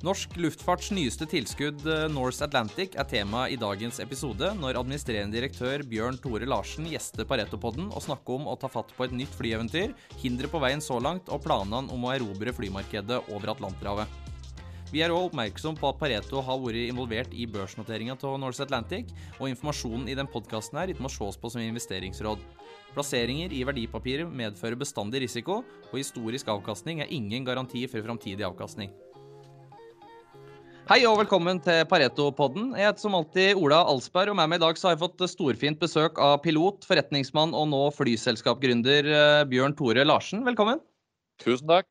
Norsk luftfarts nyeste tilskudd, eh, Norse Atlantic, er tema i dagens episode, når administrerende direktør Bjørn Tore Larsen gjester Pareto-podden og snakker om å ta fatt på et nytt flyeventyr, hindre på veien så langt og planene om å erobre flymarkedet over Atlanterhavet. Vi er òg oppmerksom på at Pareto har vært involvert i børsnoteringa av Norse Atlantic, og informasjonen i den podkasten her må ses på som investeringsråd. Plasseringer i verdipapirer medfører bestandig risiko, og historisk avkastning er ingen garanti for framtidig avkastning. Hei og velkommen til Pareto-podden. Jeg heter som alltid Ola Alsberg, og med meg i dag så har jeg fått storfint besøk av pilot, forretningsmann og nå flyselskapsgründer eh, Bjørn Tore Larsen. Velkommen. Tusen takk.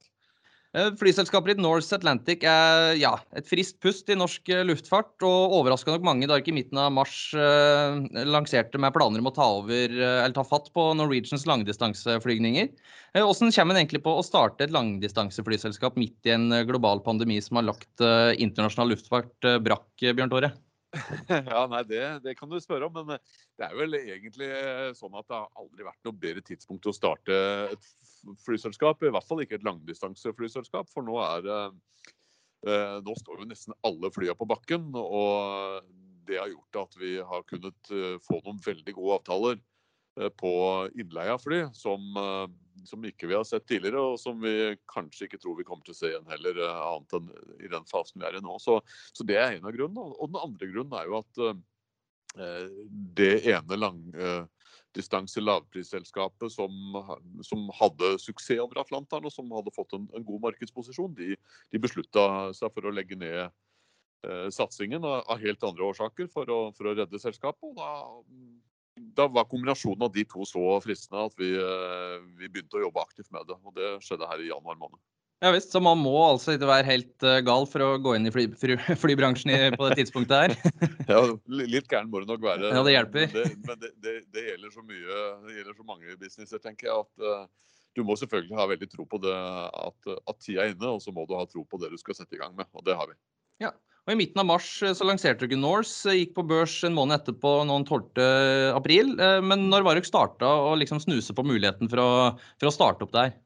Eh, flyselskapet ditt Norse Atlantic er ja, et friskt pust i norsk eh, luftfart, og overraska nok mange da ikke i midten av mars eh, lanserte med planer om å ta over, eh, eller ta fatt på Norwegians langdistanseflygninger. Hvordan kommer en egentlig på å starte et langdistanseflyselskap midt i en global pandemi som har lagt eh, internasjonal luftfart brakk, Bjørn Tore? Ja, nei, det, det, kan du spørre om. Men det er vel egentlig sånn at det har aldri vært noe bedre tidspunkt å starte et flyselskap. I hvert fall ikke et langdistanseflyselskap, for nå er eh, nå står jo nesten alle flyene på bakken. Og det har gjort at vi har kunnet eh, få noen veldig gode avtaler eh, på innleie av fly som, som, ikke vi har sett tidligere, og som vi kanskje ikke tror vi kommer til å se igjen heller, annet enn i den fasen vi er i nå. Så, så det er en av grunnene. Og den andre grunnen er jo at det ene lang, langdistanse lavprisselskapet som, som, hadde suksess over Atlanteren og som hadde fått en, en god markedsposisjon, de, de beslutta seg for å legge ned eh, satsingen av, av, helt andre årsaker for å, for å redde selskapet. og da, da var kombinasjonen av de to så fristende at vi, eh, vi begynte å jobbe aktivt med det. og Det skjedde her i januar måned. Ja visst, så man må altså ikke være helt uh, gal for å gå inn i fly, fly, flybransjen på det tidspunktet her? ja, litt gæren må det nok være. Ja, det hjelper. Men, det, men det, det, det, gjelder så mye, det gjelder så mange businesser, tenker jeg, at uh, du må selvfølgelig ha veldig tro på det at, at tida er inne, og så må du ha tro på det du skal sette i gang med. Og det har vi. Ja, og I midten av mars eh, så lanserte dere Norse, gikk på børs en måned etterpå, noen 12. april. Men når var dere starta å liksom snuse på muligheten for å, for å starte opp der?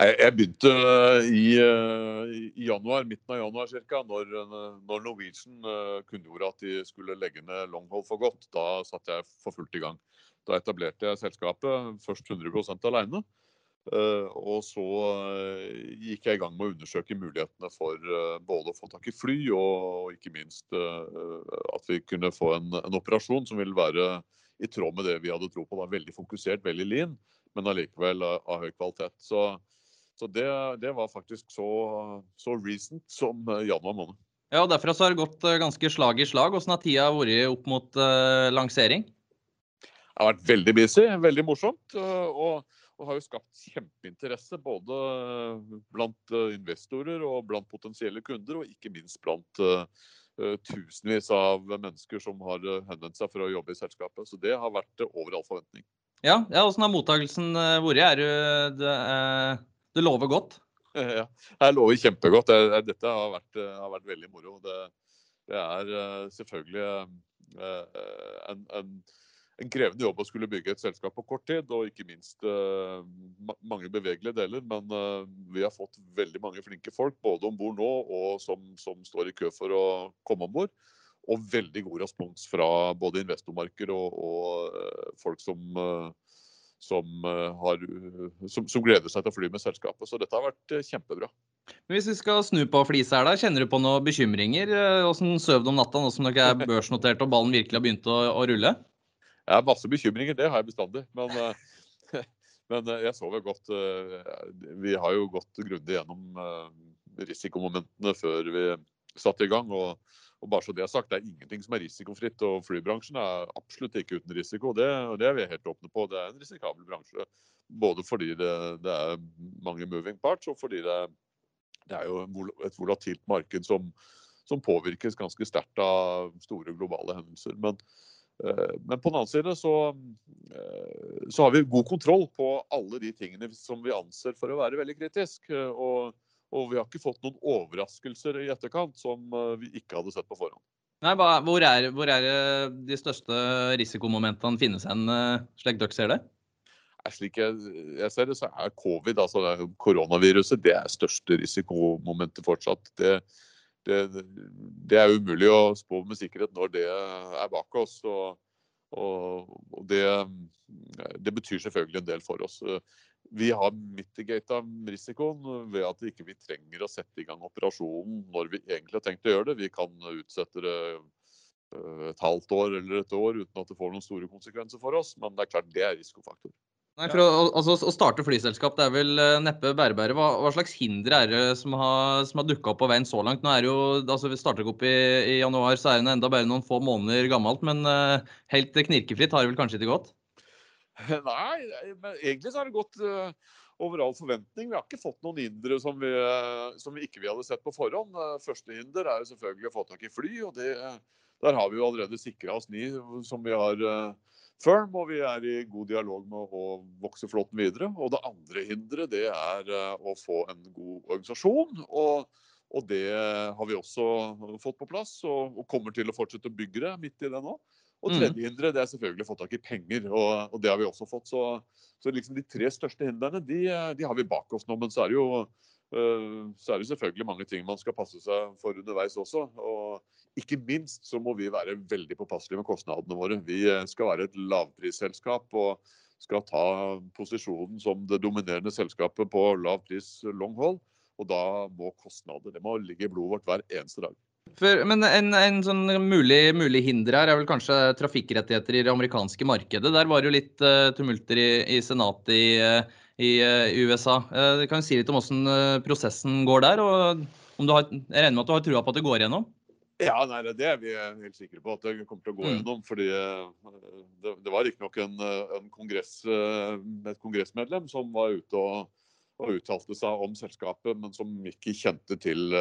Jeg begynte eh, i, eh, i, januar, midten av januar ca. Når, når, Norwegian eh, kunngjorde at de skulle legge ned Longhold for godt. Da satte jeg for fullt i gang. Da etablerte jeg selskapet først 100% alene. Og så gikk jeg i gang med å undersøke mulighetene for både å få tak i fly og ikke minst at vi kunne få en, en operasjon som ville være i tråd med det vi hadde tro på. Da. Veldig fokusert, veldig lean, men allikevel av høy kvalitet. Så så det, det var faktisk så, så, recent som eh, januar måned. Ja, og Derfra så har det gått eh, ganske slag i slag. Hvordan har tida vært opp mot uh, lansering? Det har vært veldig busy, veldig morsomt. Og, og har jo skapt kjempeinteresse både blant investorer og blant potensielle kunder, og ikke minst blant uh, tusenvis av mennesker som har henvendt seg for å jobbe i selskapet. Så det har vært over all forventning. Ja, ja Åssen har mottakelsen vært? Er du, det, det lover godt? Ja, jeg lover kjempegodt. Dette har vært, har vært veldig moro. Det, det, er eh, selvfølgelig eh, en, en, en, krevende jobb å skulle bygge et selskap på kort tid, og ikke minst uh, mange bevegelige deler. Men vi har fått veldig mange flinke folk, både om bord nå og som, som, står i kø for å komme om bord. Og veldig god respons fra både investormarked og, og folk som som, har, som, som, gleder seg til å fly med selskapet. Så dette har vært kjempebra. Men hvis vi skal snu på flisa her, da, kjenner du på noen bekymringer? Hvordan eh, du om natta nå som dere er børsnotert og ballen virkelig har begynt å, å rulle? Ja, masse bekymringer, det har jeg bestandig. Men, men jeg sover godt. Vi har jo gått grundig gjennom risikomomentene før vi satte i gang. og og bare så Det er sagt, det er ingenting som er risikofritt, og flybransjen er absolutt ikke uten risiko. Det, det er vi helt åpne på. Det er en risikabel bransje. Både fordi det, det er mange moving parts, og fordi det, det er jo et volatilt marked som, som påvirkes ganske sterkt av store globale hendelser. Men, eh, men på den annen side så, eh, så, har vi god kontroll på alle de tingene som vi anser for å være veldig kritisk. Og og vi har ikke fått noen overraskelser i etterkant som eh, vi ikke hadde sett på forhånd. Nei, hvor, er, hvor er de største risikomomentene finnes hen, eh, slik dere ser det? Slik jeg, jeg, ser det, så er covid, altså koronaviruset, det er største risikomomentet fortsatt. Det, det, det, er umulig å spå med sikkerhet når det er bak oss. Og, og, og det, det, betyr selvfølgelig en del for oss. Vi har mitigata risikoen ved at vi ikke trenger å sette i gang operasjonen når vi egentlig har tenkt å gjøre det. Vi kan utsette det eh, et halvt år eller et år uten at det får noen store konsekvenser for oss. Men det er klart det er risikofaktor. Nei, for å, altså, å starte flyselskap det er vel uh, neppe bærebære. Hva, hva, slags hinder er det som har, som har dukka opp på veien så langt? Nå er det jo, altså Vi starter opp i, i, januar, så er det enda bare noen få måneder gammelt. Men uh, helt knirkefritt har det vel kanskje ikke gått? Nei, men egentlig så har det gått uh, over all forventning. Vi har ikke fått noen hindre som vi, som vi ikke vi hadde sett på forhånd. Første hinder er jo selvfølgelig å få tak i fly. og det, Der har vi jo allerede sikra oss ni som vi har firm, og vi er i god dialog med å vokse flåten videre. Og det andre hinderet det er eh, å få en god organisasjon. Og, og, det har vi også fått på plass, og, og, kommer til å fortsette å bygge det midt i det nå. Og mm. tredje hinderet det er selvfølgelig å få tak i penger, og, og det har vi også fått. Så, så liksom de tre største hindrene de, de, har vi bak oss nå. Men så er jo eh, så er det selvfølgelig mange ting man skal passe seg for underveis også. Og ikke minst så må vi være veldig påpasselige med kostnadene våre. Vi eh, skal være et lavprisselskap og skal ta posisjonen som det dominerende selskapet på lav pris long hold. Og da må kostnader det må ligge i blodet vårt hver eneste dag. For, men en, en sånn mulig, mulig, hinder her er vel kanskje trafikkrettigheter i det amerikanske markedet. Der var det jo litt uh, tumulter i, i senatet i, uh, i USA. Uh, kan du si litt om hvordan prosessen går der? og om du har, Jeg regner med at du har trua på at det går gjennom? Ja, nei, Det er vi helt sikre på at det kommer til å gå mm. gjennom. fordi eh, Det, det var riktignok eh, en kongress, eh, et kongressmedlem som var ute og, og, uttalte seg om selskapet, men som ikke kjente til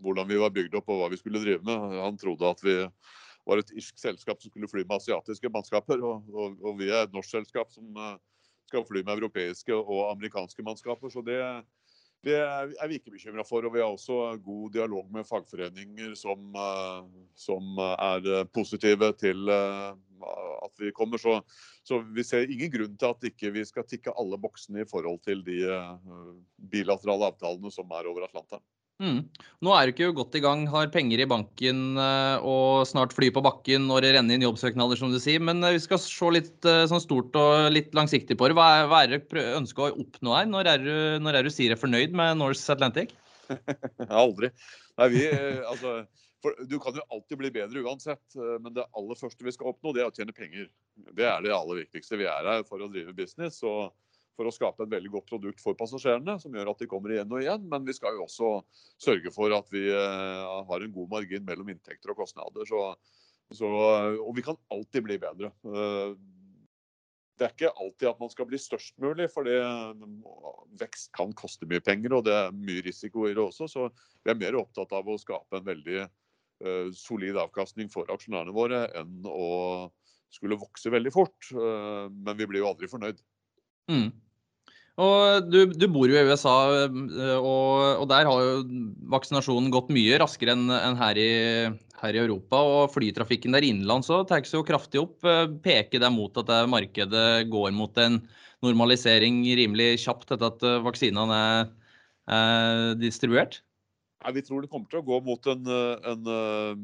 hvordan vi var bygd opp og hva vi skulle drive med. Han trodde at vi var et irsk selskap som skulle fly med asiatiske mannskaper, og, og, og vi er et norsk selskap som skal fly med europeiske og amerikanske mannskaper. så det det er vi ikke bekymra for. Og vi har også god dialog med fagforeninger som, eh, som er positive til eh, at vi kommer. Så, så, vi ser ingen grunn til at ikke vi skal tikke alle boksene i forhold til de eh, bilaterale avtalene som er over Atlanteren. Mm. Nå er du ikke godt i gang, har penger i banken eh, og snart fly på bakken når det renner inn jobbsøknader, som du sier. Men eh, vi skal se litt eh, sånn stort og litt langsiktig på det. Hva er, hva er det ønsker å oppnå her? Når er, du, når er du sier er fornøyd med Norse Atlantic? Aldri. Nei, vi, altså, for, du kan jo alltid bli bedre uansett, men det aller første vi skal oppnå, det er å tjene penger. Det er det aller viktigste. Vi er her for å drive business. og for å skape et veldig godt produkt for passasjerene, som gjør at de kommer igjen og igjen. Men vi skal jo også sørge for at vi eh, har en god margin mellom inntekter og kostnader. Så, så, og vi kan alltid bli bedre. Eh, det er ikke alltid at man skal bli størst mulig, for vekst kan koste mye penger, og det er mye risiko i det også. Så vi er mer opptatt av å skape en veldig solid avkastning for aksjonærene våre enn å skulle vokse veldig fort. Men vi blir jo aldri fornøyd. Mm. Og du, du, bor jo i USA, eh, og, og, der har jo vaksinasjonen gått mye raskere enn en her, her, i Europa. Og flytrafikken der innenlands òg tar jo kraftig opp. Eh, peker det mot at det markedet går mot en normalisering rimelig kjapt etter at eh, vaksinene er, er distribuert? Nei, Vi tror det kommer til å gå mot en, en eh,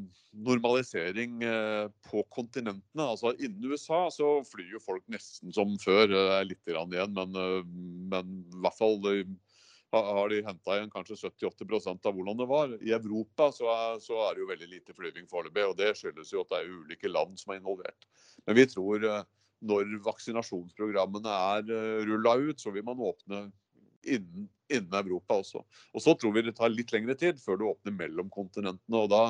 normalisering eh, på kontinentene. Altså Innen USA så flyr jo folk nesten som før. Litt igjen, men, men i hvert fall har de henta igjen kanskje 70-80 av hvordan det var. I Europa så er, så er, det jo veldig lite flyving foreløpig. Og det skyldes jo at det er ulike land som er involvert. Men vi tror eh, når vaksinasjonsprogrammene er rulla ut, så vil man åpne innen, innen, Europa også. Og Så tror vi det tar litt lengre tid før du åpner mellom kontinentene. og da,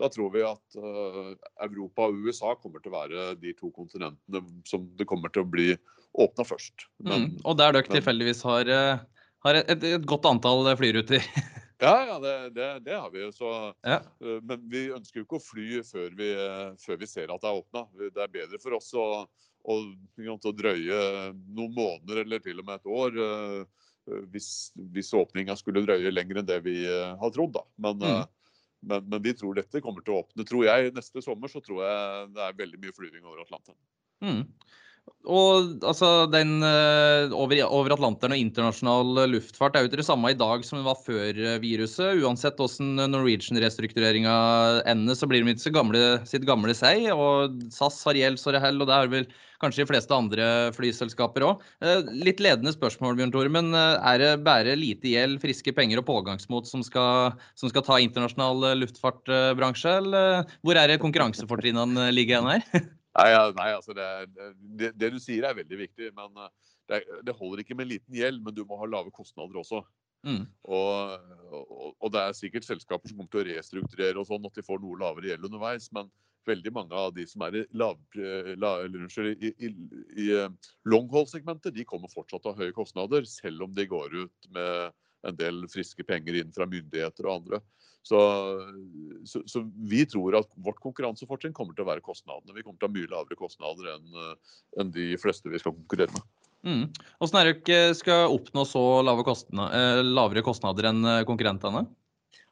da tror vi at uh, Europa og USA kommer til å være de to kontinentene som det kommer til å bli åpna først. Men, mm, og der dere tilfeldigvis har, eh, har et, et, godt antall flyruter? ja, ja det, det, det, har vi. Så, ja. uh, men vi ønsker jo ikke å fly før vi, uh, før vi ser at det er åpna. Det er bedre for oss å, å, å drøye noen måneder eller til og med et år Eh, hvis, hvis åpninga skulle drøye lenger enn det vi eh, har trodd. Da. Men, mm. Eh, men, men, vi tror dette kommer til å åpne. Tror jeg Neste sommer så tror jeg det er veldig mye flyving over Atlanteren. Mm. Og altså, den over, over, Atlanteren og internasjonal luftfart er jo ikke det samme i dag som det var før viruset. Uansett hvordan Norwegian-restruktureringa ender, så blir de ikke gamle, sitt gamle seg. Og SAS har gjeld så det holder, og det er vel kanskje de fleste andre flyselskaper òg. Uh, litt ledende spørsmål, Bjørn Tore, men uh, er det bare lite gjeld, friske penger og pågangsmot som skal, som skal ta internasjonal luftfartbransje, eller hvor er det konkurransefortrinnene ligger igjen her? Nei, nei altså det, det, det, du sier er veldig viktig. men eh, det, det, holder ikke med liten gjeld, men du må ha lave kostnader også. Mm. Og, og, og, det er sikkert selskaper som kommer til å restrukturere og sånn, at de får noe lavere gjeld underveis. Men veldig mange av de som er i, lav, la, unnskyld, i, i, i eh, longhold-segmentet, de kommer fortsatt å ha høye kostnader, selv om de går ut med en del friske penger inn fra myndigheter og andre. Så, så, så, vi tror at vårt konkurransefortrinn kommer til å være kostnadene. Vi kommer til å ha mye lavere kostnader enn en de fleste vi skal konkurrere med. Mm. Hvordan er det dere skal oppnå så lave kostnader, eh, lavere kostnader enn eh, konkurrentene?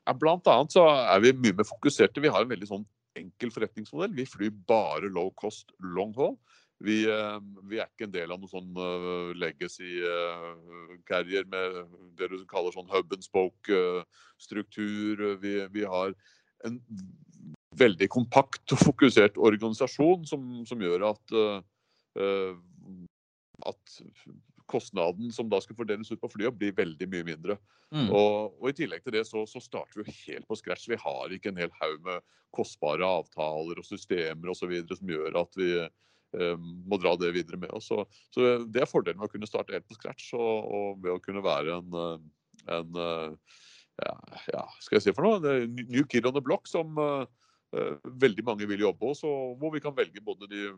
Ja, blant annet så er vi mye mer fokuserte. Vi har en veldig sånn enkel forretningsmodell. Vi flyr bare low cost long haul. Vi, eh, vi, er ikke en del av noen sånn uh, legacy uh, carrier med det du kaller sånn hub and spoke-struktur. Vi, vi, har en veldig kompakt og fokusert organisasjon som, som gjør at, at kostnaden som da skal fordeles ut på flyet, blir veldig mye mindre. Mm. Og, og, I tillegg til det så, så, starter vi helt på scratch. Vi har ikke en hel haug med kostbare avtaler og systemer og så videre som gjør at vi Eh, må dra det videre med oss. Så, så, Det er fordelen med å kunne starte helt på scratch og, og ved å kunne være en, eh, en eh, ja, ja, skal jeg si for noe? New kid on the block som uh, veldig mange vil jobbe hos, og hvor vi kan velge både de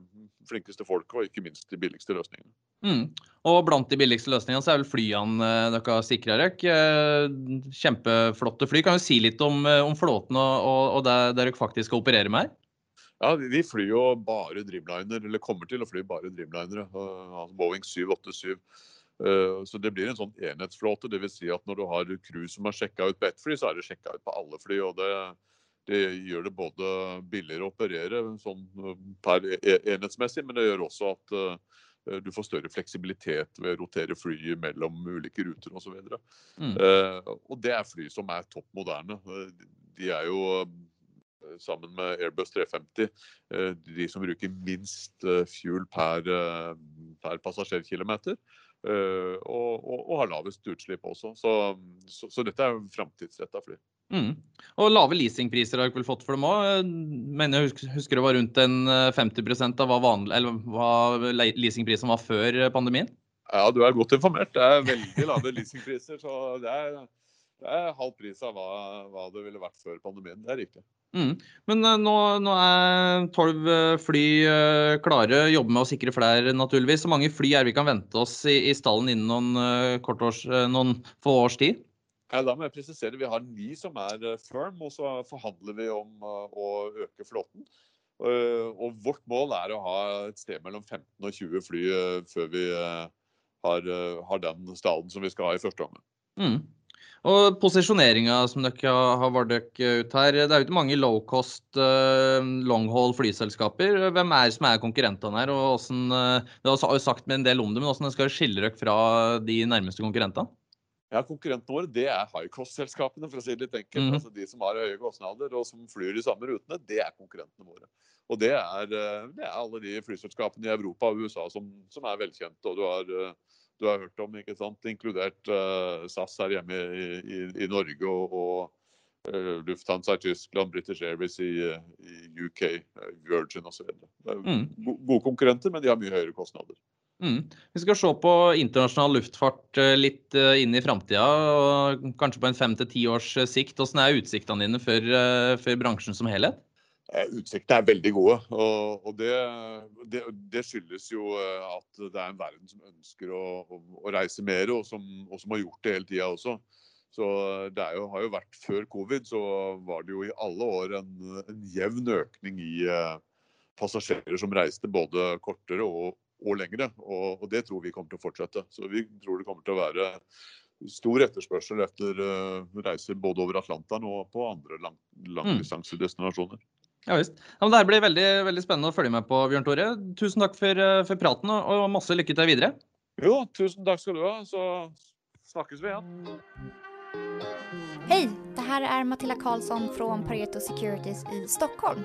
flinkeste folka og ikke minst de billigste løsningene. Mm. Og blant de billigste løsningene så er vel flyene dere sikrer dere. Kjempeflotte fly. Kan du si litt om, om flåten og, og, det dere faktisk skal operere med her? Ja, Vi flyr jo bare Dreamliner, eller kommer til å fly bare Dreamlinere. Altså Boeing 787. Eh, så det blir en sånn enhetsflåte. Dvs. Si at når du har crew som har sjekka ut på ett fly, så er det sjekka ut på alle fly. og det, det gjør det både billigere å operere sånn per e, enhetsmessig, men det gjør også at du får større fleksibilitet ved å rotere fly mellom ulike ruter osv. Og, så mm. og det er fly som er topp moderne. De er jo sammen med Airbus 350 eh, de som bruker minst fuel per, per passasjerkilometer. Og, og, og, har lavest utslipp også. Så, så, så dette er framtidsretta fly. Mm. Og lave leasingpriser har dere vel fått for dem òg. Mener jeg husker det var rundt en 50% av hva, vanlig, eller hva leasingprisen var før pandemien? Ja, du er godt informert. Det er veldig lave leasingpriser. Så det er, det er halv pris av hva, hva, det ville vært før pandemien. Det er riktig. Mm. Men uh, nå, nå, er tolv fly klare, jobber med å sikre flere naturligvis. Hvor mange fly er vi kan vente oss i, i stallen innen noen, års, noen få års tid? Ja, da må jeg presisere, Vi har ni som er firm, og så forhandler vi om å øke flåten. Og vårt mål er å ha et sted mellom 15 og 20 fly før vi har, har den stallen som vi skal ha i første omgang. Mm. Og posisjoneringa som dere har vardøk ut her, det er jo ikke mange low cost, uh, long haul flyselskaper. Hvem er som er konkurrentene her? og hvordan, Du har jo sagt med en del om det, men hvordan skal skille dere fra de nærmeste konkurrentene? Ja, Konkurrentene våre det er high cost-selskapene, for å si det litt enkelt. Mm. Altså De som har høye kostnader og som flyr de samme rutene, det er konkurrentene våre. Og det er, eh, det er alle de flyselskapene i Europa og USA som, som er velkjente. og du har du har hørt om, ikke sant? inkludert uh, SAS her hjemme i, i, i Norge og, og uh, Lufthansa i Tyskland, British Airways i, i UK, Virgin osv. Mm. Gode konkurrenter, men de har mye høyere kostnader. Mm. Vi skal se på internasjonal luftfart litt inn i framtida, kanskje på en fem til ti års sikt. Hvordan er utsiktene dine for, for bransjen som helhet? Eh, utsiktene er veldig gode. Og, det, det, det, skyldes jo eh, at det er en verden som ønsker å, å, reise mer, og som, og som, har gjort det hele tida også. Så det jo, har jo vært Før covid så var det jo i alle år en, en jevn økning i passasjerer som reiste både kortere og, og lengre. Og, og, det tror vi kommer til å fortsette. Så vi tror det kommer til å være stor etterspørsel etter uh, reiser både over Atlanteren og på andre lang, langdistansedestinasjoner. Ja visst. Ja, det her blir veldig, veldig spennende å følge med på, Bjørn Tore. Tusen takk for, eh, for praten, og masse lykke til videre. Jo, tusen takk skal du ha. Så snakkes vi igjen. Hei, det her er Matilda Karlsson fra Pareto Securities i Stockholm.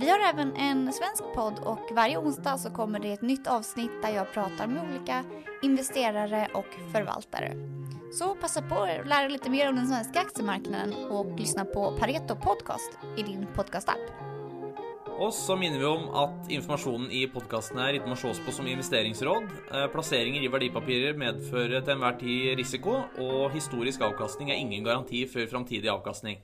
Vi har även en svensk podd och varje onsdag så kommer det ett nytt avsnitt där jag pratar med olika investerare och förvaltare. Så passa på att lära dig lite mer om den svenska aktiemarknaden och lyssna på Pareto Podcast i din podcastapp. Og så minner vi om at informasjonen i podkasten her ikke må ses på som investeringsråd. Eh, Plasseringer i verdipapirer medfører til enhver tid risiko, og historisk avkastning er ingen garanti for framtidig avkastning.